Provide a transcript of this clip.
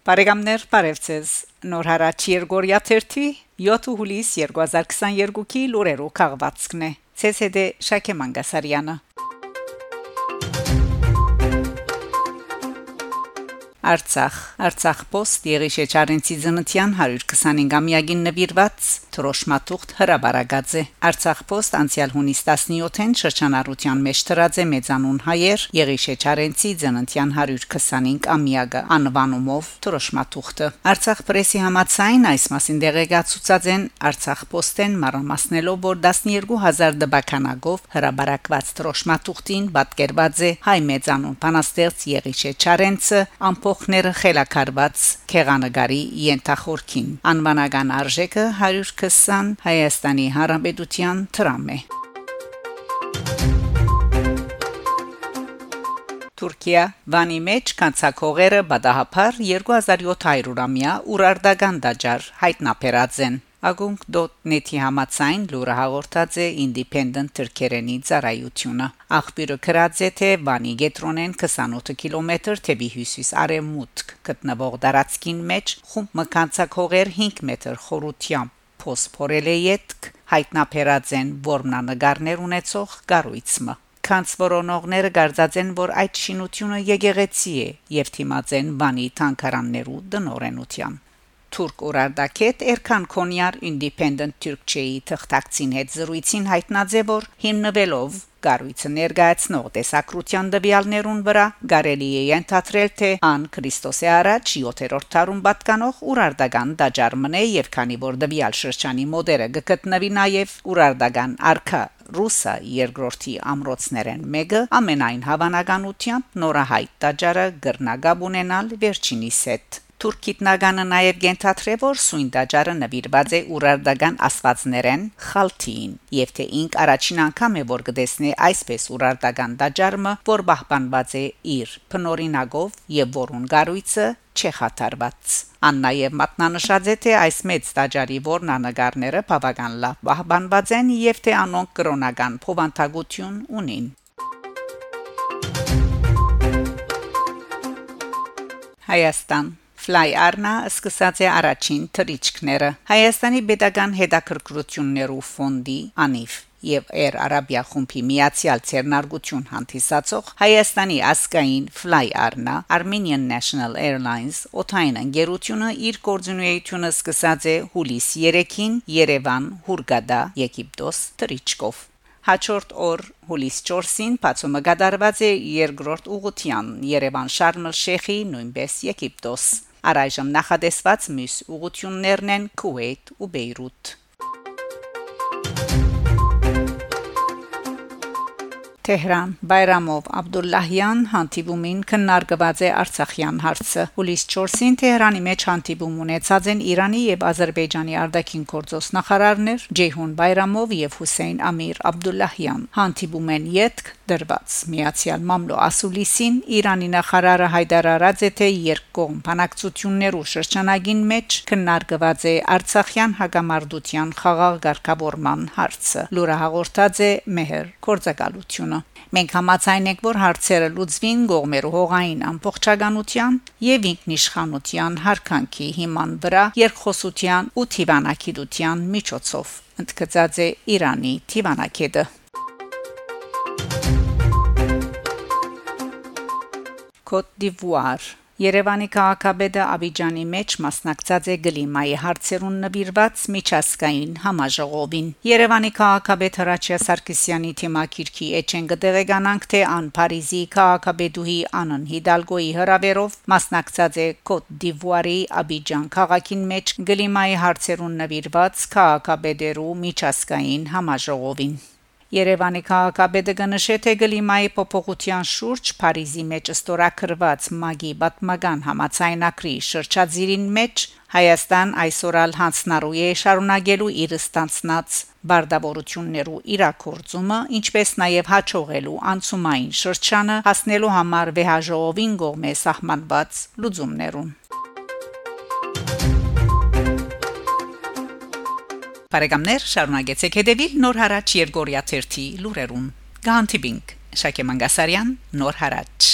Բարեկամներ, բարևձեզ։ Նոր հարաճ Երգորիա 30 7 հուլիս 2022-ի լուրերով քաղվածքն է։ ՑՍԴ Շակե Մանգասարյանը Արցախ. Արցախ post Եղիշե Չարենցի ծննդյան 125-ամյակին նվիրված Թրոշմատուղտ հրաբարագաձե Արցախ post անցյալ հունիս 17-ին շրջանառության մեջ դրած է մեծանուն հայեր Եղիշե Չարենցի ծննդյան 125-ամյակը անվանումով Թրոշմատուղտը Արցախ պրեսի համացայն այս մասին դեղեկացուցած են Արցախ post-են մարամասնելով որ 12000 դբականագով հրաբարակված Թրոշմատուղտին պատկերված է հայ մեծանուն բանաստեղծ Եղիշե Չարենցը ամփոփ գլուխները խելակարված քեղանագարի յենթախորքին անվանական արժեքը 120 Հայաստանի Հանրապետության դրամ է Թուրքիա վանի մեջ կանցակողերը բադահապար 2700-ամյա ուրարտական դաջար հայտնաբերած են Agunk.net-ի համացայն լուրը հաղորդած է Independent Թուրքերենի ծառայությունը։ Աղբյուրը գրած է թե Վանի գետրոնեն 28 կիլոմետր թեպի հյուսիս արևմուտք գտնվող դարածքին մեջ խումբ մկանցակողեր 5 մետր խորությամբ փոսփորել է յետք հայտնաբերած են որմնանկարներ ունեցող գառույցը քանց որոնողները գարձած են որ այդ շինությունը եկեղեցի է եւ թիմած են բանի թանկարաններու դնորենության Թուրք Ուրարդակետ Էրքան Քոնյար Independent Turkey-ի թղթակցին հետ զրույցին հայտնաձե որ հիմնվելով Գարույցը ներկայացնող տեսակրության դվյալներուն վրա գարելի է ենթադրել թե ան Քրիստոսի առաջ 7-րդ դարում պատկանող Ուրարդական դաջարմն է եւ քանի որ դվյալ շրջանի մոդերը գտնվի նաեւ Ուրարդական արքա ռուսա երկրորդի ամրոցներեն մեկը ամենայն հավանականությամբ նորահայտ տաճարը գրնագաբ ունենալ վերջինիս հետ Թուրք գիտնականը նաև գենթաթրե որ սույն տաճարը նվիրված է ուրարդական աստվածներեն խալթին եւ թե ինք առաջին անգամ է որ գտեսնի այսպես ուրարդական տաճարը որ պահպանված է իր փնորինակով եւ որուն գառույցը չեխաթարված Ան նաև մատնանշած է թե այս մեծ տաճարի որնանկարները բավական լավ պահպանված են եւ թե անոնք կրոնական փոխանցագություն ունին Հայաստան Fly Arna սկսած է առաջին թրիչքները Հայաստանի Պետական Հետաքրքրություններու ֆոնդի անիվ եւ Air Arabia խումբի միացյալ ցերնարգություն հանդիսացող Հայաստանի ասկային Fly Arna Armenian National Airlines օթային ընկերությունը իր կորձունեությունը սկսած է հուլիս 3-ին Երևան Հուրգադա Եգիպտոս Տրիչկով Հաջորդ օր հուլիս 4-ին բացումը կատարված է երկրորդ ուղղության Երևան Շարմ el-Շեխի նույնպես Եգիպտոս Առայժմ նախադեсված մյուս ուղություններն են Քուվեյթ ու Բեյրութ Թեհրան Բայրամով Աբդուլլահյան հանդիպումին քննարկված է Արցախյան հարցը։ Հուլիս 4-ին Թեհրանի մեջ հանդիպում ունեցած են Իրանի եւ Ադրբեջանի արտաքին գործոս նախարարներ Ջեյհուն Բայրամով եւ Հուսեյն Ամիր Աբդուլլահյան։ Հանդիպում են յետք դրված. Միացյալ Մամլո Ասուլիսին Իրանի նախարարը հայտարարած է թե երկկողմ բանակցություններու շրջանագին մեջ քննարկված է Արցախյան հագամարտության խաղաղ ղեկավարման հարցը։ Լուրը հաղորդած է Մեհեր Կորցակալությունը Մենք համաձայն ենք, որ հարցերը լուծվին գողմերու հողային ամբողջականության եւ ինքնիշխանության հարկանքի հիման վրա երկխոսության ու թիվանակիտության միջոցով ընդգծած է Իրանի թիվանակետը Côte d'Ivoire Երևանի քաղաքապետը Աբիջանի մեջ մասնակցած է գլիմայի հարցերուն նվիրված միջազգային համաժողովին։ Երևանի քաղաքապետ Հրաչյա Սարգսյանի թիմակիրքի էջեն կդեղեկանանք, թե ան Փարիզի քաղաքապետուհի Անն Հիդալգոյի հրավերով մասնակցած է Կոտ դ'Իվուարի Աբիջան քաղաքին մեջ գլիմայի հարցերուն նվիրված քաղաքապետերու միջազգային համաժողովին։ Երևանի քաղաքապետը կնշե թե գլիմայի փոփոխության շուրջ Փարիզի մեջ ստորակրված մագի բատմական համացայնակրի շրջածիրին մեջ Հայաստան այսօրալ հանցնարու է շարունակելու իր ստանցնած բարդավորություններու իրակորձումը, ինչպես նաև հաջողելու անցումային շրջանը հասնելու համար վեհաժողովին գողմե սահմանված լուծումներուն Բարեկամներ, շարունակեցեք հետևել Նոր հարաճ Երգորիա 1-ի լուրերուն։ Գանտիբինգ Շակե Մանգասարյան, Նոր հարաճ